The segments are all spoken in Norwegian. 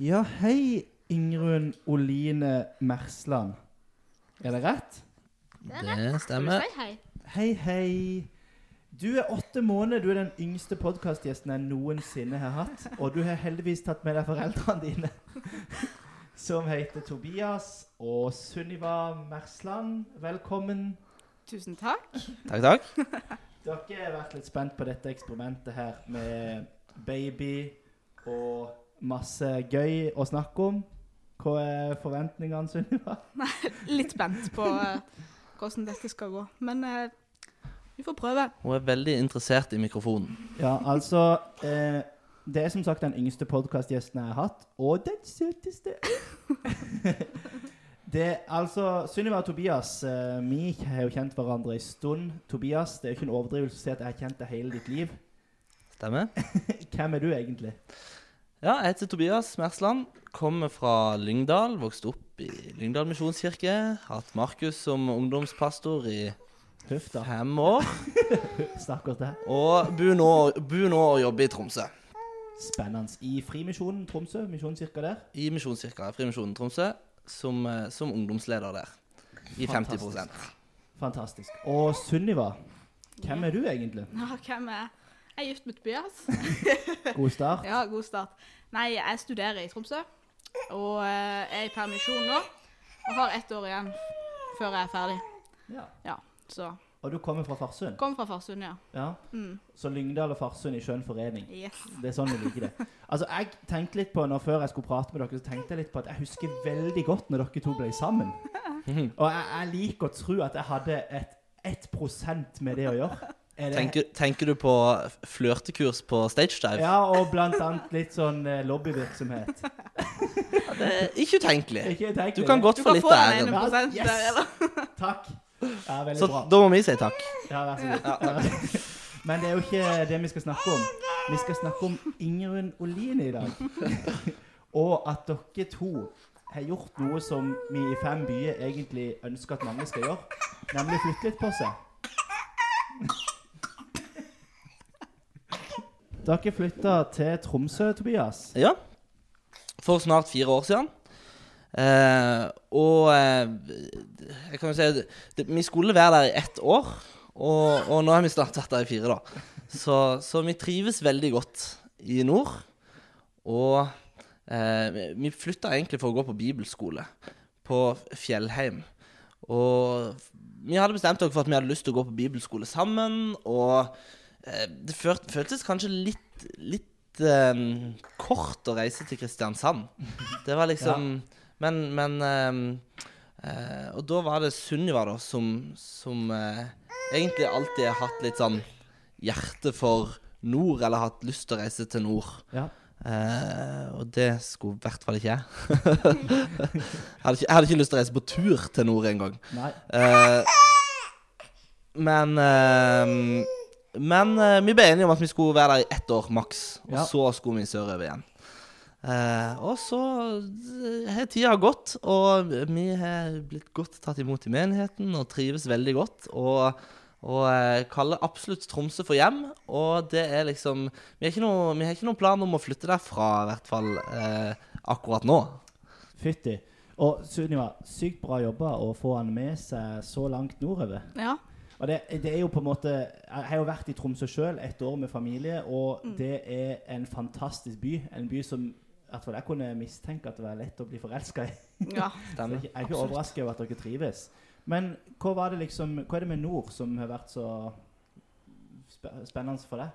Ja, hei, Ingrun Oline Mersland. Er det rett? Det stemmer. det stemmer. si hei? Hei, hei. Du er åtte måneder. Du er den yngste podkastgjesten jeg noensinne har hatt. Og du har heldigvis tatt med deg foreldrene dine, som heter Tobias og Sunniva Mersland. Velkommen. Tusen takk. Takk, takk. Dere har vært litt spent på dette eksperimentet her med baby og masse gøy å snakke om. Hva er forventningene, Sunniva? Litt spent på eh, hvordan dette skal gå. Men eh, vi får prøve. Hun er veldig interessert i mikrofonen. Ja, altså eh, Det er som sagt den yngste podkastgjesten jeg har hatt, og den søteste. det, altså, Sunniva og Tobias, eh, vi har jo kjent hverandre en stund. Tobias, det er jo ikke en overdrivelse å si at jeg har kjent deg hele ditt liv. Stemmer? Hvem er du egentlig? Ja, jeg heter Tobias Mersland. Kommer fra Lyngdal. Vokste opp i Lyngdal misjonskirke. Hatt Markus som ungdomspastor i Huff, da. fem år. Stakkars deg. Og bor nå, bor nå og jobber i Tromsø. Spennende. I Frimisjonen Tromsø, misjonskirka der. I Misjonskirka Frimisjonen Tromsø. Som, eh, som ungdomsleder der. I 50 Fantastisk. Fantastisk. Og Sunniva, hvem er du egentlig? Ja, hvem er jeg? Er gift med Tobias. God start. Ja, god start. Nei, jeg studerer i Tromsø. Og eh, er i permisjon nå. Og har ett år igjen før jeg er ferdig. Ja. ja Så Og du kommer fra Farsund? Kommer fra Farsund, ja. Ja. Mm. Så Lyngdal og Farsund i skjønn forening. Yes. Det er sånn vi liker det. Altså, jeg tenkte litt på, når Før jeg skulle prate med dere, så tenkte jeg litt på at jeg husker veldig godt når dere to ble sammen. Og jeg, jeg liker å tro at jeg hadde et 1% med det å gjøre. Er det- Tenker, tenker du på flørtekurs på stage dive? Ja, og blant annet litt sånn lobbyvirksomhet. lobbyvirksomhet. Det er ikke utenkelig. Ikke utenkelig. Du kan godt Du få kan litt få av den ene æren. prosent Yes. der, eller? Takk. Ja, veldig Så bra. da må vi si takk. Ja, vær så god. Ja. Men det er jo ikke det vi skal snakke om. Vi skal snakke om Ingrun Oline i dag. Og at dere to har gjort noe som vi i Fem byer egentlig ønsker at mange skal gjøre. Nemlig flytte litt på seg. Dere flytta til Tromsø, Tobias. Ja. For snart fire år siden. Eh, og eh, jeg kan jo si det, Vi skulle være der i ett år, og, og nå har vi snart vært der i fire, da. Så, så vi trives veldig godt i nord. Og eh, vi flytta egentlig for å gå på bibelskole på Fjellheim. Og vi hadde bestemt oss for at vi hadde lyst til å gå på bibelskole sammen. Og det følt, føltes kanskje litt, litt um, kort å reise til Kristiansand. Det var liksom Men, men um, uh, Og da var det Sunniva, da, som, som uh, egentlig alltid har hatt litt sånn hjerte for nord, eller hatt lyst til å reise til nord. Ja. Uh, og det skulle i hvert fall ikke jeg. hadde ikke. Jeg hadde ikke lyst til å reise på tur til nord engang. Eh, men eh, Men eh, vi ble enige om at vi skulle være der i ett år maks. Og Ja. så skulle vi sørover igjen. Eh, og så eh, har tida gått, og vi har blitt godt tatt imot i menigheten og trives veldig godt. Og, og eh, kaller absolutt Tromsø for hjem. Og det er liksom Vi har ikke noe, vi har ikke noen plan om å flytte derfra, i hvert fall eh, akkurat nå. Fytti. Og Sunniva, sykt bra jobba å få han med seg så langt nordover. Ja. Og det, det er jo på en måte Jeg har jo vært i Tromsø sjøl et år med familie, og det er en fantastisk by. En by som hvert fall jeg kunne mistenke at det var lett å bli forelska i. ja. Jeg er ikke- jeg er ikke overrasket over at dere trives. Men hva, var det liksom, hva er det med nord som har vært så spennende for deg?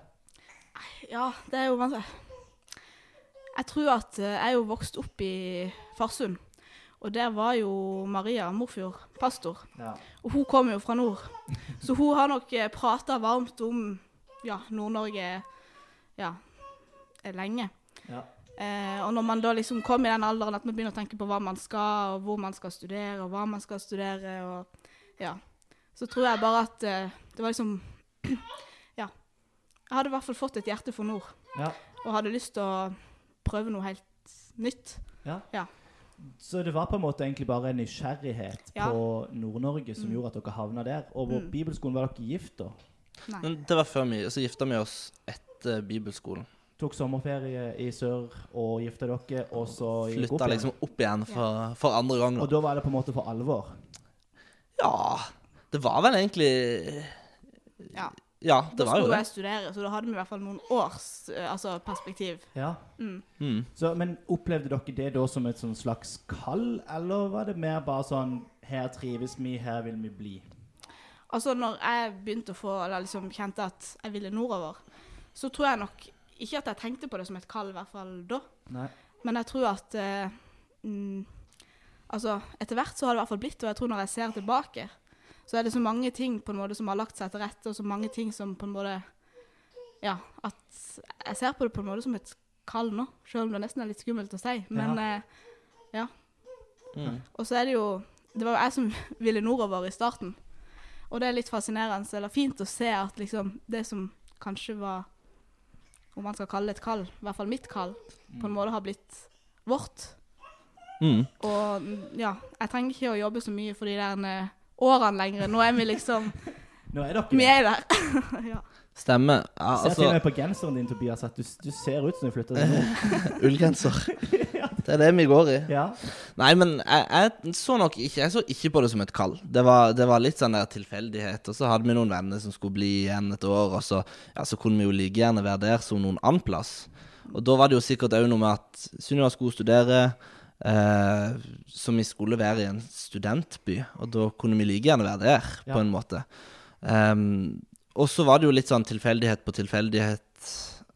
Ja, det er jo vanskelig. Jeg tror at eh, jeg er jo vokst opp i Farsund. Og der var jo Maria Morfjord pastor. Ja. Og hun kom jo fra nord. Så hun har nok prata varmt om ja, Nord-Norge ja, eh, lenge. Ja. Eh, og når man da liksom kom i den alderen at man begynner å tenke på hva man skal, og hvor man skal studere, og hva man skal studere, og ja, så tror jeg bare at eh, det var liksom Ja. Jeg hadde i hvert fall fått et hjerte for nord, Ja. og hadde lyst til å prøve noe helt nytt. Så det var på en måte egentlig bare en nysgjerrighet Ja. på Nord-Norge som Mm. gjorde at dere havna der. Og på Mm. bibelskolen var dere gift, da? Nei. Men det var før vi Så gifta vi oss etter bibelskolen. tok sommerferie i sør og gifta dere, og så opp Flytta igjen. liksom opp igjen for, for andre gang. Og da var det på en måte for alvor. Ja, det var vel egentlig Ja. Ja, Da det var jo skulle jeg studere, så da hadde vi i hvert fall noen års eh, altså, perspektiv. Ja. Mm. Mm. Så, men opplevde dere det da som et sånn slags kall, eller var det mer bare sånn Her trives vi, her vil vi bli? Altså, når jeg begynte å få, eller liksom kjente at jeg ville nordover, så tror jeg nok ikke at jeg tenkte på det som et kall, i hvert fall da. Nei. Men jeg tror at eh, mm, Altså, etter hvert så har det i hvert fall blitt, og jeg tror når jeg ser tilbake, så er det så mange ting på en måte som har lagt seg til rette, og så mange ting som på en måte Ja, at jeg ser på det på en måte som et kall nå, selv om det nesten er litt skummelt å si. Men eh, Mm. Og så er det jo Det var jo jeg som ville nordover i starten. Og det er litt fascinerende, eller fint å se at liksom det som kanskje var Om man skal kalle det et kall, i hvert fall mitt kall, på en måte har blitt vårt. Mm. Og mm, ja, jeg trenger ikke å jobbe så mye for de der eh, årene lenger. Nå er vi liksom Nå er dere Vi er der. ja. Stemmer. Ja, Ser til og altså, med på genseren din, Tobias, at du, du ser ut som du flytter deg nå. ullgenser. Det er det vi går i. Ja. Nei, men jeg, jeg så nok ikke Jeg så ikke på det som et kall. Det var, det var litt sånn der tilfeldighet. Og så hadde vi noen venner som skulle bli igjen et år, og så, ja, så kunne vi jo like gjerne være der som noen annen plass. Og da var det jo sikkert òg noe med at Sunniva skulle studere, eh, som vi skulle være i en studentby, og da kunne vi like gjerne være der, Ja. på en måte. Um, og så var det jo litt sånn tilfeldighet på tilfeldighet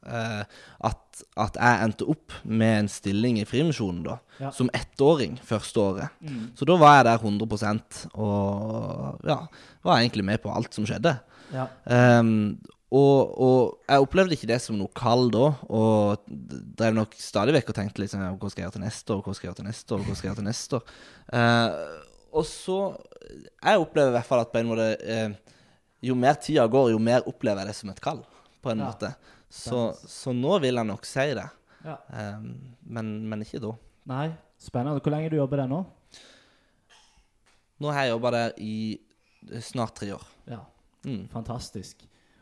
eh, at, at jeg endte opp med en stilling i Frimisjonen da, Ja. som ettåring første året. Mm. Så da var jeg der 100% og ja, var egentlig med på alt som skjedde. ja. Ehm, og, og jeg opplevde ikke det som noe kall da, og drev nok stadig vekk og tenkte liksom Hva skal jeg gjøre til neste år? Hva skal jeg gjøre til neste år? Hva skal jeg gjøre til neste år? Uh, og så Jeg opplever i hvert fall at på en måte uh, Jo mer tida går, jo mer opplever jeg det som et kall, på en Ja. måte. Så, så nå vil jeg nok si det. ja. Um, men, men ikke da. Nei, spennende. Hvor lenge du jobber der nå? Nå har jeg jobba der i snart tre år. Ja, Mm. fantastisk.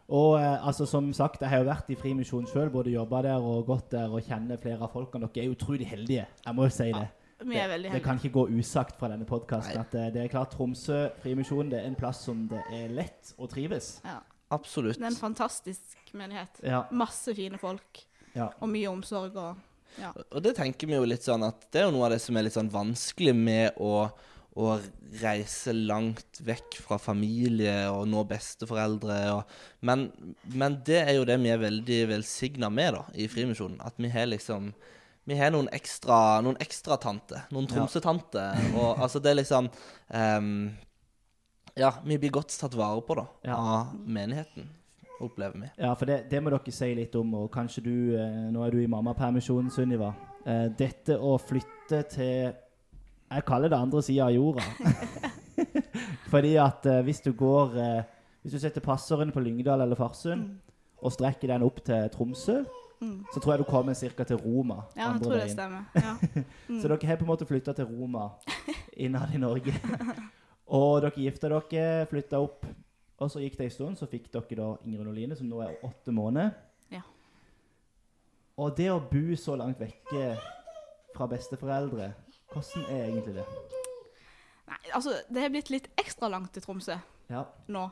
Og eh, altså, som sagt, jeg har jo vært i Frimisjonen sjøl, både jobba der og gått der og kjenner flere av folkene. Dere er utrolig heldige, jeg må jo si det. Vi er veldig Det heldige. kan ikke gå usagt fra denne podkasten at eh, det er klart Tromsø Frimisjon det er en plass som det er lett å trives. Ja. Absolutt. Det er en fantastisk menighet. Ja, Masse fine folk, ja. og mye omsorg og ja. Og det tenker vi jo litt sånn at det er jo noe av det som er litt sånn vanskelig med å, å reise langt vekk fra familie og nå besteforeldre. Og, men, men det er jo det vi er veldig velsigna med da, i Frimisjonen. At vi har liksom vi har noen ekstra Noen ekstra tante, Noen Ja. Tromsø-tanter. Og altså, det er liksom um, Ja, vi blir godt tatt vare på, da, Ja. av menigheten, opplever vi. Ja, for det, det må dere si litt om, og kanskje du eh, Nå er du i mammapermisjon, Sunniva. Eh, dette å flytte til Jeg kaller det andre sida av jorda. Fordi at eh, hvis du går eh, Hvis du setter passeren på Lyngdal eller Farsund og strekker den opp til Tromsø, Mm. så tror jeg du kommer ca. til Roma. Ja, jeg andre tror det veien. stemmer. Ja. Så dere har på en måte flytta til Roma innad i Norge. og dere gifta dere, flytta opp, og så gikk det en stund, så fikk dere da Ingrid Oline, som nå er åtte måneder. Ja. Og det å bo så langt vekke fra besteforeldre, hvordan er egentlig det? Nei, altså, det har blitt litt ekstra langt til Tromsø Ja. nå.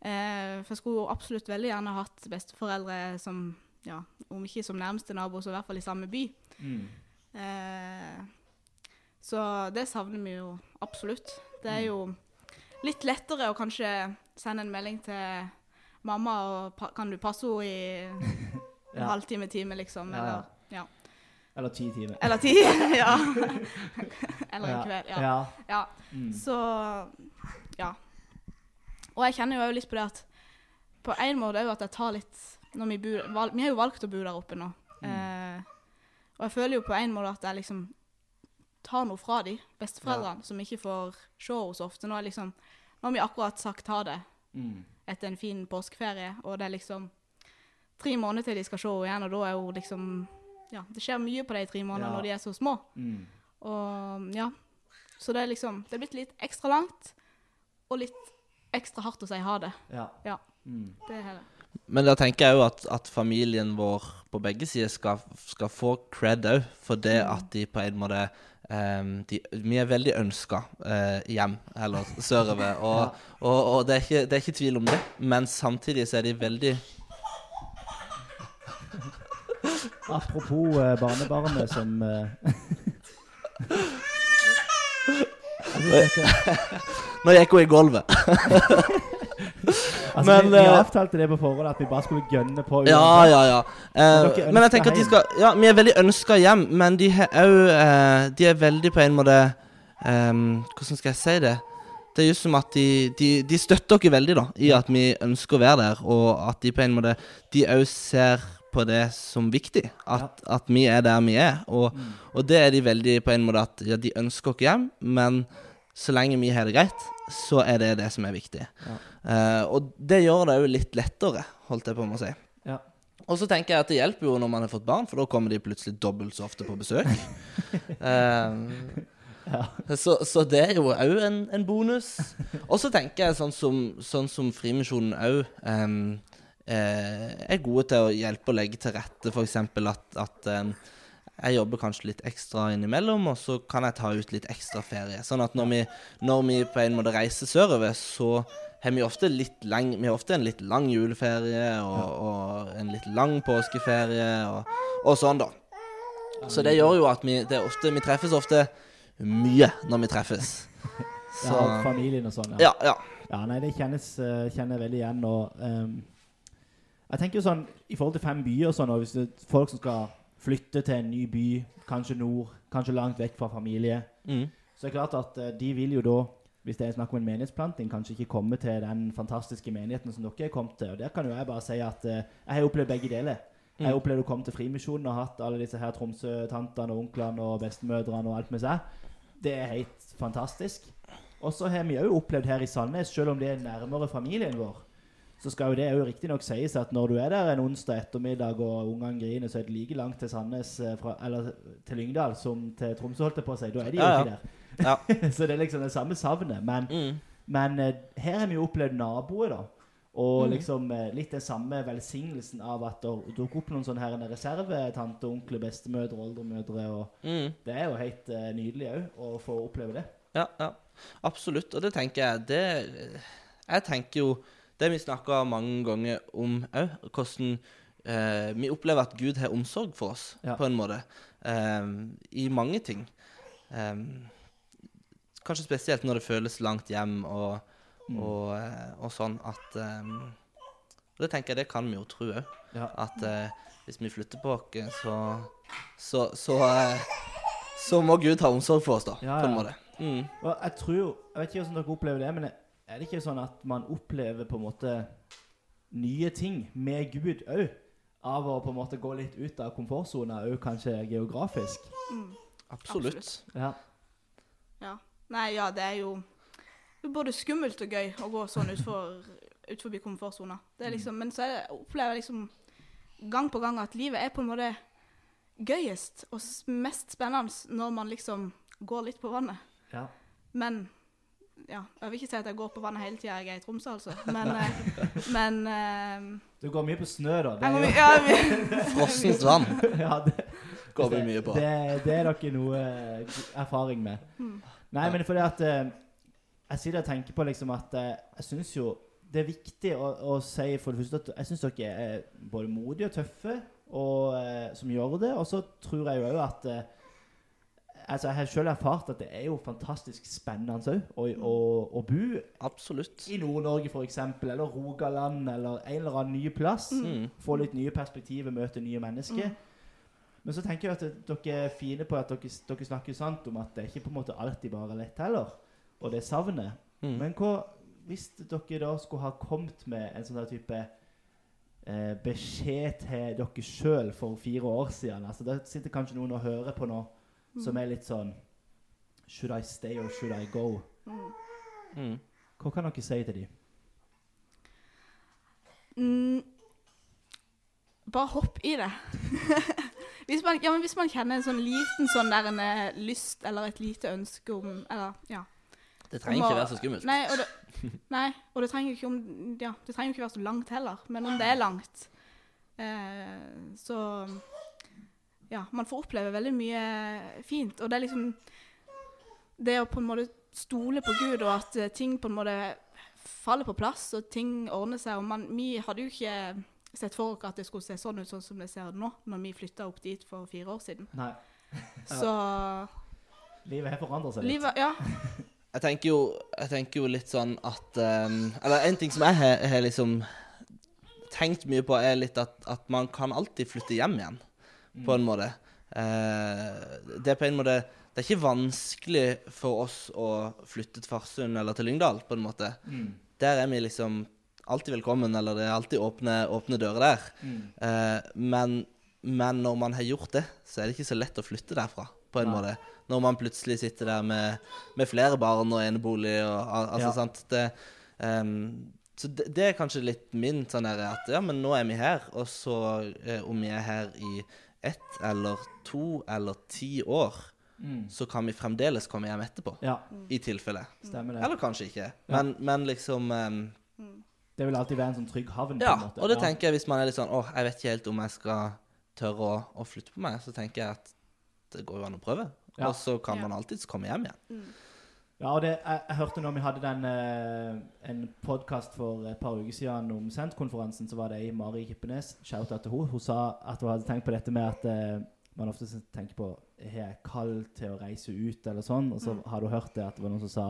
Eh, for jeg skulle absolutt veldig gjerne hatt besteforeldre som, ja, om ikke som nærmeste nabo, så i hvert fall i samme by. Mm. Eh, så det savner vi jo absolutt. Det er jo litt lettere å kanskje sende en melding til mamma og kan du passe henne i en Ja. halvtime, time, liksom. Eller, ja. Eller ti timer. eller ti. ja. eller en kveld. Ja. ja. ja. Mm. Så ja. Og jeg kjenner jo litt på det at på en måte òg at jeg tar litt når vi, bor, valg, vi har jo valgt å bo der oppe nå. Eh, og jeg føler jo på en måte at jeg liksom tar noe fra de besteforeldrene som ikke får se så ofte. Nå, liksom, nå har vi akkurat sagt ha det Mm. etter en fin påskeferie, og det er liksom tre måneder til de skal se henne igjen, og da er hun liksom Ja, det skjer mye på de tre månedene Ja. når de er så små. Mm. Og ja. Så det er liksom Det er blitt litt ekstra langt, og litt ekstra hardt å si ha det. Ja. Ja. Mm. Det er det. Men da tenker jeg jo at, at familien vår på begge sider skal, skal få cred òg, for det Mm. at de på en måte um, de, Vi er veldig ønska uh, hjem, eller sørover, og, Ja. og, og det, er ikke, det er ikke tvil om det. Men samtidig så er de veldig Apropos eh, barnebarnet som eh, dette- Nå gikk hun i gulvet. Altså, Men, vi, vi eh, avtalte det på forhånd at vi bare skulle gønne på. Ja, uansett. ja, ja. Eh, dere men jeg tenker at de skal Ja, vi er veldig ønska hjem, men de har òg eh, De er veldig på en måte ehm, Hvordan skal jeg si det? Det er just som at de, de, de støtter dere veldig da i at vi ønsker å være der, og at de på en måte De òg ser på det som viktig. At, at vi er der vi er. Og, Mm. og det er de veldig på en måte at ja, de ønsker oss hjem, men så lenge vi har det greit, så er det det som er viktig. Eh, og det gjør det jo litt lettere, holdt jeg på med å si. Ja. Og så tenker jeg at det hjelper jo når man har fått barn, for da kommer de plutselig dobbelt så ofte på besøk. Eh, så, så det er jo òg en, en bonus. Og så tenker jeg sånn som, sånn som Frimisjonen òg er gode til å hjelpe å legge til rette, f.eks. at, at eh, jeg jobber kanskje litt ekstra innimellom, og så kan jeg ta ut litt ekstra ferie. Sånn at når vi, når vi på en måte reiser sørover, så har vi ofte litt lang, vi har ofte en litt lang juleferie og, og en litt lang påskeferie og, og sånn, da. Så det gjør jo at vi, det er ofte, vi treffes ofte mye når vi treffes. Så Ja, familien og sånn. Ja, ja. Ja, nei, det kjennes, eh, kjenner jeg veldig igjen. Og, ehm, jeg tenker jo sånn, I forhold til fem byer og sånn, og hvis det er folk som skal flytte til en ny by, kanskje nord, kanskje langt vekk fra familie, Mm. så er det klart at eh, de vil jo da, hvis det er snakk om en menighetsplanting, kanskje ikke komme til den fantastiske menigheten som dere er kommet til. Og der kan jo jeg bare si at eh, jeg har opplevd begge deler. Jeg har Mm. opplevd å komme til Frimisjonen og hatt alle disse her Tromsø-tantene og onklene og bestemødrene og alt med seg. Det er helt fantastisk. Og så har vi òg opplevd her i Sandnes, selv om det er nærmere familien vår, så skal jo det jo riktignok sies at når du er der en onsdag ettermiddag og ungene griner, så er det like langt til Sandnes eh, fra, eller til Lyngdal som til Tromsø, holdt jeg på å si. Da er de jo Ja, ja. ikke der. så det er liksom det samme savnet. Men, Mm. men eh, her har vi jo opplevd naboer, da. Og Mhm. liksom eh, litt den samme velsignelsen av at det dukker opp noen sånne her reservetante, onkler, bestemødre, oldemødre. Og Mm. det er jo helt uh, nydelig òg å få oppleve det. Ja, ja. Absolutt. Og det tenker jeg det, Jeg tenker jo det vi snakka mange ganger om òg, hvordan eh, vi opplever at Gud har omsorg for oss, Ja. på en måte. eh, I mange ting. Eh, kanskje spesielt når det føles langt hjem og, Mm. og, eh, og sånn at eh, Og det tenker jeg det kan vi jo tro òg. Ja. At eh, hvis vi flytter på oss, så så, så, eh, så må Gud ha omsorg for oss, da, Ja, på en måte. Mm. Og jeg tror Jeg vet ikke hvordan dere opplever det, men er det ikke sånn at man opplever på en måte nye ting med Gud òg? Av å på en måte gå litt ut av komfortsona, òg kanskje geografisk? Mm. Absolutt. Ja. Ja. Nei, ja, det er jo både skummelt og gøy å gå sånn utfor, ut forbi komfortsona. Det liksom, men så er det, opplever jeg liksom gang på gang at livet er på en måte gøyest og mest spennende når man liksom går litt på vannet. ja. Men ja, jeg vil ikke si at jeg går på vannet hele tida jeg er i Tromsø, altså. Men, eh, men eh, Du går mye på snø, da. Det er jo, ja, vi, Frossent vann ja, det, går vi mye på. Det, det er dere noe eh, erfaring med. Mm. Nei, men fordi at Jeg sitter og tenker på liksom at jeg syns jo det er viktig å, å si for det første at jeg syns dere er både modige og tøffe og, som gjør det. Og så tror jeg jo òg at Altså, Jeg har selv erfart at det er jo fantastisk spennende òg å, å, å bo Absolutt. i Nord-Norge f.eks., eller Rogaland, eller en eller annen ny plass. Mm. Få litt nye perspektiver, møte nye mennesker. Men så tenker jeg at dere er fine på at dere, dere snakker sant om at det er ikke på en måte alltid bare lett heller. Og det er savnet. Mm. Men hva hvis dere da skulle ha kommet med en sånn type eh, beskjed til dere sjøl for fire år siden? Altså, Da sitter kanskje noen og hører på nå som er litt sånn Should I stay or should I go? mm. Mm. Hva kan dere si til dem? Mm, bare hopp i det. hvis, man, ja, men hvis man kjenner en sånn liten sånn der en eh, lyst eller et lite ønske om Eller, ja. Det trenger å- ikke være så skummelt. Nei, og det, Nei, og det trenger jo ikke, om, ja, det trenger ikke være så langt heller. Men om det er langt, eh, så Ja, man får oppleve veldig mye fint. Og det er liksom Det å på en måte stole på Gud, og at eh, ting på en måte faller på plass, og ting ordner seg. Og man, vi hadde jo ikke sett for oss at det skulle se sånn ut sånn som det ser nå, når vi flytta opp dit for fire år siden. Nei. Så Livet har forandra seg litt. livet Ja. Jeg tenker jo, jeg tenker jo litt sånn at um, Eller en ting som jeg har, har liksom tenkt mye på, er litt at, at man kan alltid flytte hjem igjen, på en måte. Eh, det er på en måte Det er ikke vanskelig for oss å flytte til Farsund eller til Lyngdal, på en måte. Mm. Der er vi liksom alltid velkommen, eller det er alltid åpne, åpne dører der. Mm. Eh, men, men når man har gjort det, så er det ikke så lett å flytte derfra, på en Nei. måte. Når man plutselig sitter der med, med flere barn og enebolig og altså, Ja. sant. Det, um, så det, det er kanskje litt min sånn her at ja, men nå er vi her, og så eh, om vi er her i ett eller to eller ti år, Mm. så kan vi fremdeles komme hjem etterpå. Ja, I tilfelle. stemmer det. Eller kanskje ikke. Ja. Men, men liksom um, Det vil alltid være en sånn trygg havn. Ja, på en måte. og det Ja. tenker jeg hvis man er litt sånn åh, jeg vet ikke helt om jeg skal tørre å, å flytte på meg, så tenker jeg at det går jo an å prøve. Ja. Og så kan Ja. man alltids komme hjem igjen. Ja, og det, jeg, jeg hørte når vi hadde den, eh, en podkast for et par uker siden om Sent-konferansen, så var det ei Mari Kippenes, shout-out til henne, hun sa at hun hadde tenkt på dette med at eh, man ofte tenker på har jeg kall til å reise ut, eller sånn, og så hadde hun hørt det at det var noen som sa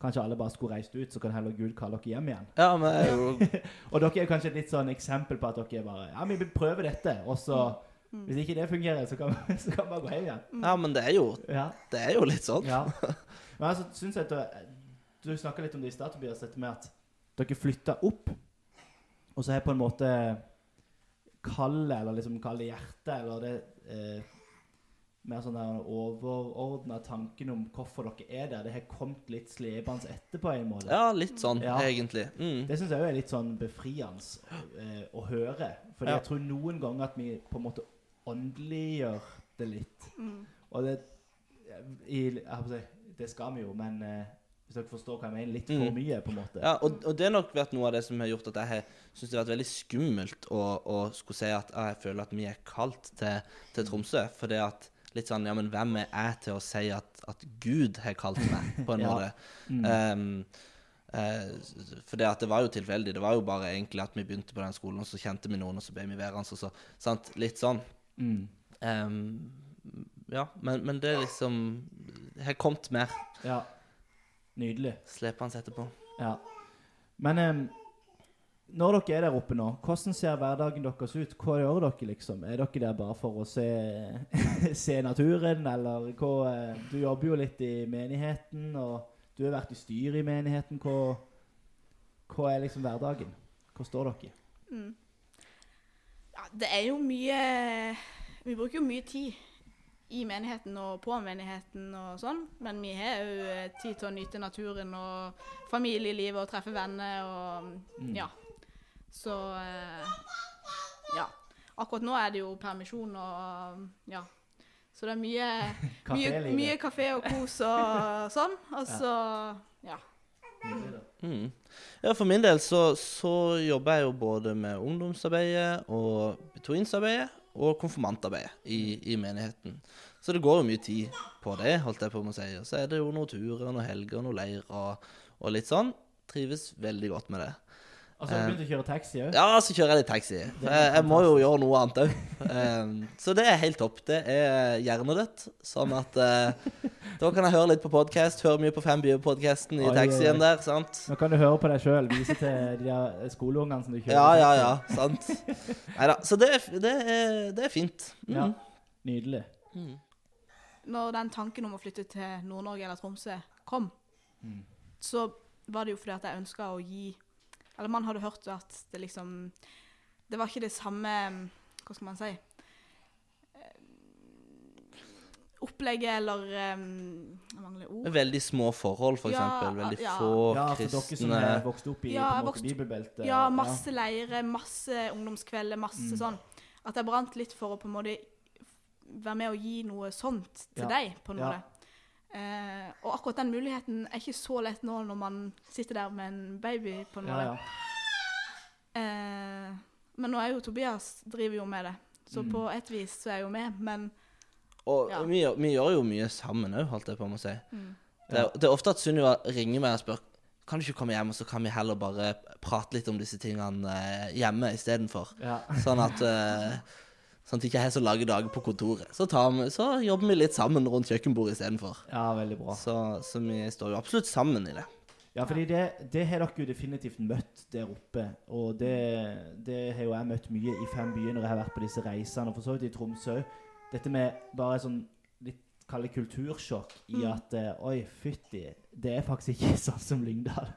kanskje alle bare skulle reist ut, så kan heller Gud kalle dere hjem igjen. Ja, men jo Og dere er kanskje et litt sånn eksempel på at dere er bare Ja, vi vil prøve dette, og så Hvis ikke det fungerer, så kan, så kan man gå hjem igjen. Ja, men det er jo, Ja. det er jo litt sånn. Ja. Men altså, synes jeg at Du, du snakka litt om det i stad, Tobias, dette med at dere flytta opp, og så har på en måte kallet, eller liksom kallet hjertet, eller det eh, mer sånn der overordna tanken om hvorfor dere er der, det har kommet litt slepende etter på en måte. Ja, litt sånn, Ja. egentlig. Mm. Det syns jeg òg er litt sånn befriende eh, å høre. For Ja. jeg tror noen ganger at vi på en måte åndeliggjør det litt. Mm. Og det i, si, Det skal vi jo, men eh, hvis dere forstår hva jeg mener, litt for Mm. mye, på en måte. Ja, og, og det har nok vært noe av det som har gjort at jeg syns det har vært veldig skummelt å, å skulle si at ah, jeg føler at vi er kalt til, til Tromsø. For det at litt sånn Ja, men hvem er jeg til å si at, at Gud har kalt meg, på en Ja. måte? Mm. Um, eh, for det at det var jo tilfeldig. Det var jo bare egentlig at vi begynte på den skolen, og så kjente vi noen, og så ble vi værende. og så, sant? Litt sånn. Mm. Um, ja, men, men det er liksom Jeg har kommet mer Ja. Nydelig. slepende etterpå. Ja. Men um, når dere er der oppe nå, hvordan ser hverdagen deres ut? Hva gjør dere, liksom? Er dere der bare for å se, se naturen, eller hva eh, Du jobber jo litt i menigheten, og du har vært i styret i menigheten. Hva, hva er liksom hverdagen? Hva står dere? Mm. Ja, det er jo mye Vi bruker jo mye tid i menigheten og på menigheten og sånn, men vi har jo eh, tid til å nyte naturen og familielivet og treffe venner og Mm. ja. Så eh, ja. Akkurat nå er det jo permisjon og ja. Så det er mye mye, mye kafé og kos og sånn. Og så ja. ja. Mm. Ja, for min del så, så jobber jeg jo både med ungdomsarbeidet og betuinsarbeidet og konfirmantarbeidet i, i menigheten. Så det går jo mye tid på det, holdt jeg på med å si. Og så er det jo noen turer, noen helger, noen leirer og litt sånn. Trives veldig godt med det. Og så har du begynt å kjøre taxi òg? Ja, så kjører jeg litt taxi. Er Jeg, må jo gjøre noe annet òg. så det er helt topp. Det er hjernedødt. Sånn at eh, da kan jeg høre litt på podkast. Høre mye på Fem byer-podkasten i taxien der. sant? Nå kan du høre på deg sjøl. Vise til de der skoleungene som du kjører. Ja, ja, ja. Sant. Neida. Så det, er- det, er, det er fint. Mm. Ja. Nydelig. Mm. Når den tanken om å flytte til Nord-Norge eller Tromsø kom, Mm. så var det jo fordi at jeg ønska å gi Eller man hadde hørt at det liksom Det var ikke det samme Hva skal man si eh, Opplegget eller um, Jeg mangler ord. Veldig små forhold, for Ja, eksempel. Veldig ja. få Ja, for dere som er vokst opp i Ja, vokste- bibelbeltet. Ja, masse leirer, masse ungdomskvelder, masse Mm. sånn. At jeg brant litt for å på en måte være med og gi noe sånt til Ja. deg, på en Ja. måte. Eh, og akkurat den muligheten er ikke så lett nå når man sitter der med en baby. på en måte. ja. Eh, men nå er jo Tobias driver jo med det, så Mm. på et vis så er jeg jo med. Men Og Ja. vi, vi gjør jo mye sammen òg, holdt jeg på med å si. mm, Det er, det er ofte at Sunniva ringer meg og spør Kan du ikke komme hjem, og så kan vi heller bare prate litt om disse tingene eh, hjemme istedenfor. ja. Sånn at eh, Sånn at jeg ikke har så lange dager på kontoret. Så, vi, så jobber vi litt sammen rundt kjøkkenbordet istedenfor. ja, veldig bra. Så, så vi står jo absolutt sammen i det. Ja, fordi det, det har dere jo definitivt møtt der oppe. Og det, det har jo jeg møtt mye i fem byer når jeg har vært på disse reisene, og for så vidt i Tromsø. Dette med bare sånn kalle kultursjokk i Mm. at eh, Oi, fytti, det er faktisk ikke sånn som Lyngdal.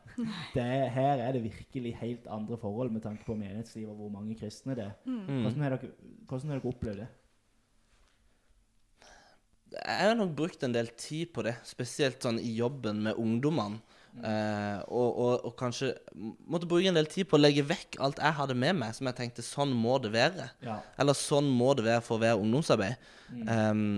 Det er, her er det virkelig helt andre forhold med tanke på menighetslivet og hvor mange kristne det er. mm, Mm. Hvordan har dere, hvordan har dere opplevd det? Jeg har nok brukt en del tid på det, spesielt sånn i jobben med ungdommene. Eh, og, og, og kanskje måtte bruke en del tid på å legge vekk alt jeg hadde med meg, som jeg tenkte sånn må det være. Ja. Eller sånn må det være for å være ungdomsarbeid. Mm. Ehm,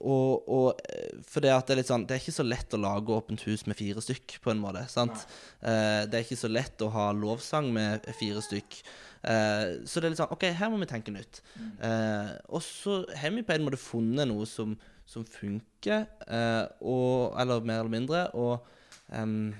og, og eh, for det at det er litt sånn Det er ikke så lett å lage åpent hus med fire stykk, på en måte. sant? Eh, det er ikke så lett å ha lovsang med fire stykk. Eh, så det er litt sånn OK, her må vi tenke nytt. Eh, og så har vi på en måte funnet noe som, som funker, eh, og, eller mer eller mindre. Og ehm,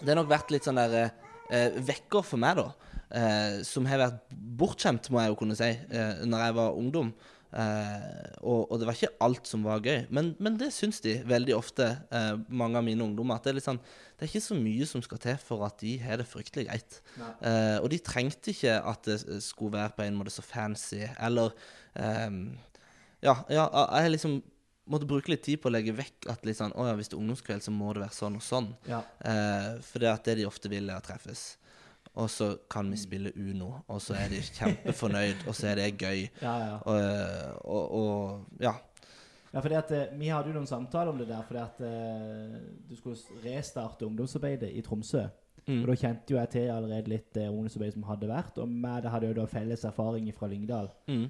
det har nok vært litt sånn der eh, vekker for meg, da. Eh, som har vært bortskjemt, må jeg jo kunne si, eh, når jeg var ungdom. Eh, og, og det var ikke alt som var gøy, men, men det syns de veldig ofte, eh, mange av mine ungdommer. At det er sånn Det er ikke så mye som skal til for at de har det fryktelig greit. Eh, og de trengte ikke at det skulle være på en måte så fancy, eller ehm, Ja, ja jeg liksom måtte bruke litt tid på å legge vekk at litt sånn, å ja, hvis det er ungdomskveld, så må det være sånn og sånn. Ja. Eh, for det at det de ofte vil, er å treffes. Og så kan vi spille Uno, og så er de kjempefornøyd, og så er det gøy. Ja, ja. Og, og, og ja. Ja, fordi at eh, Vi hadde jo noen samtaler om det der, fordi at uh, du skulle restarte ungdomsarbeidet i Tromsø. Mm. Og Da kjente jo jeg til allerede litt det ungdomsarbeidet som hadde vært, og med det hadde jo da felles erfaring fra Lyngdal. Mm.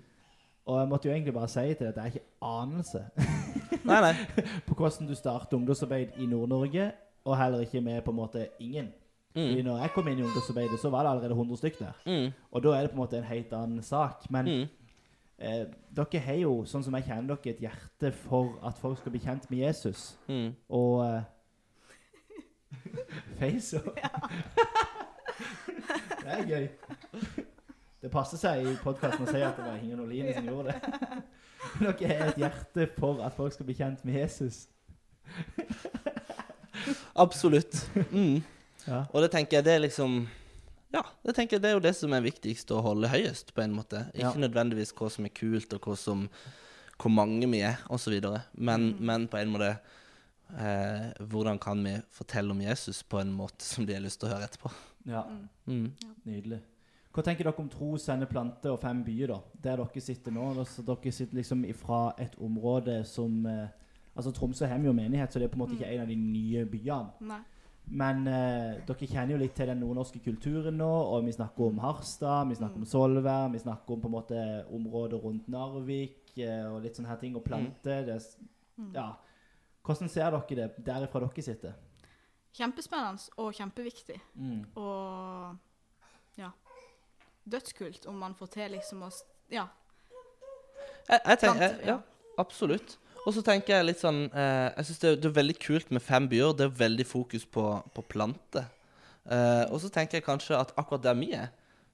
Og jeg måtte jo egentlig bare si til deg at jeg har ikke anelse Nei, nei. på hvordan du starter ungdomsarbeid i Nord-Norge, og heller ikke med på en måte ingen. Mm. når jeg kom inn i ungdomsarbeidet, så var det allerede 100 stykk der. Mm. Og da er det på en måte en helt annen sak. Men Mm. eh, dere har jo, sånn som jeg kjenner dere, et hjerte for at folk skal bli kjent med Jesus. Mm. Og eh, Face og Det er gøy. Det passer seg i podkasten å si at det var Inger Noline som gjorde det. Dere har et hjerte for at folk skal bli kjent med Jesus. Absolutt. Mm. Ja. Og det tenker jeg det er liksom Ja, det tenker jeg det er jo det som er viktigst å holde høyest, på en måte. Ikke Ja. nødvendigvis hva som er kult, og hva som hvor mange vi er, osv. Men, Mm. men på en måte eh, Hvordan kan vi fortelle om Jesus på en måte som de har lyst til å høre etterpå? ja. Mm. Nydelig. Hva tenker dere om tro, sende plante og fem byer, da? Der dere sitter nå. Altså, dere sitter liksom ifra et område som eh, Altså Tromsø har vi jo menighet, så det er på en måte ikke en av de nye byene. Nei. Men eh, dere kjenner jo litt til den nordnorske kulturen nå, og vi snakker om Harstad, vi snakker om Solvær, vi snakker om på en måte området rundt Narvik eh, og litt sånne her ting, og plante. Det, er s- Mm. ja. Hvordan ser dere det derifra dere sitter? Kjempespennende og kjempeviktig. Mm. Og ja Dødskult om man får til liksom å Ja. Jeg, jeg tenker, jeg, ja, absolutt. Og så tenker jeg litt sånn eh, Jeg syns det, det er veldig kult med fem byer. Det er veldig fokus på, på planter. Eh, og så tenker jeg kanskje at akkurat der vi er,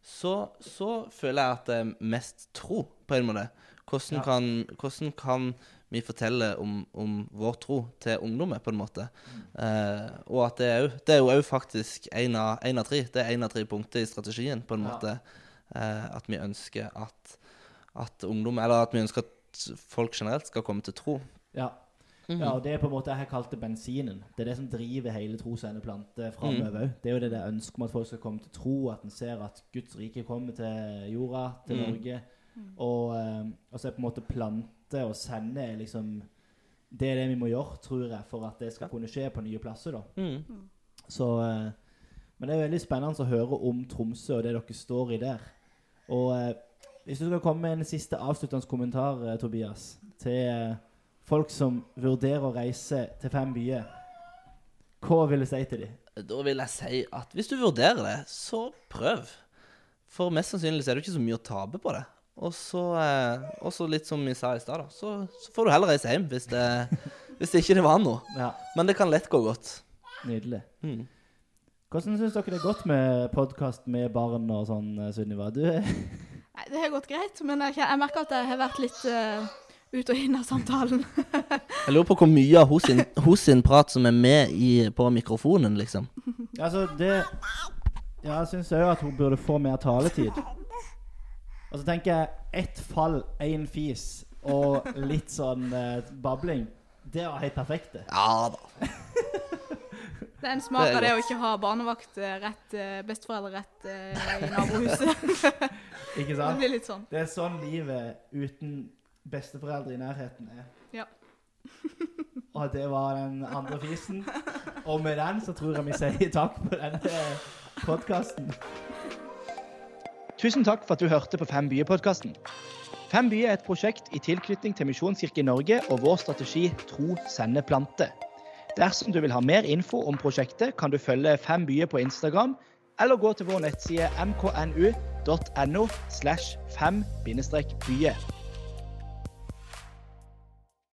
så, så føler jeg at det er mest tro, på en måte. Hvordan, Ja. kan, hvordan kan vi fortelle om, om vår tro til ungdommen, på en måte? Eh, og at det er, jo, det er jo faktisk én av, av tre. Det er én av tre punkter i strategien, på en Ja. måte. Eh, at vi ønsker at, at ungdom Eller at vi ønsker at folk generelt skal komme til tro. Ja. Mhm. ja, og det er på en måte jeg har kalt det bensinen. Det er det som driver hele trosendeplante framover òg. Det er jo det der ønsket om at folk skal komme til tro, at en ser at Guds rike kommer til jorda, til Mm. Norge. Og, eh, og så er på en måte plante og sende liksom Det er det vi må gjøre, tror jeg, for at det skal kunne skje på nye plasser. da. Mm. Så, eh, men det er veldig spennende å høre om Tromsø og det dere står i der. Og eh, hvis du skal komme med en siste avsluttende kommentar, eh, Tobias, til, eh, folk som vurderer å reise til fem byer, hva vil du si til dem? Da vil jeg si at hvis du vurderer det, så prøv. For mest sannsynlig så er det ikke så mye å tape på det. Og så, eh, litt som vi sa i stad, så, så får du heller reise hjem hvis det, hvis det ikke var noe. Ja, Men det kan lett gå godt. nydelig. Mm. Hvordan syns dere det er godt med podkast med barn og sånn, Sunniva? Du Nei, det har gått greit, men jeg, jeg merker at jeg har vært litt uh, ut og inn av samtalen. Jeg lurer på hvor mye av hos sin, hos sin prat som er med i, på mikrofonen, liksom. Altså, det Ja, jeg syns òg at hun burde få mer taletid. Og så tenker jeg ett fall, én fis og litt sånn uh, babling. Det var helt perfekt, det. Ja da. Det er en smak av det å ikke ha barnevakt eh, rett, eh, besteforeldre rett eh, i nabohuset. Ikke sant? det blir litt sånn. Det er sånn livet uten besteforeldre i nærheten er. Ja. Og det var den andre fisen. Og med den så tror jeg vi sier takk på denne podkasten. Tusen takk for at du hørte på Fem byer-podkasten. Fem byer er et prosjekt i tilknytning til Misjonskirken Norge og vår strategi Tro, sende, plante. Dersom du vil ha mer info om prosjektet, kan du følge Fem byer på Instagram, eller gå til vår nettside mknu.no slash fem-byer.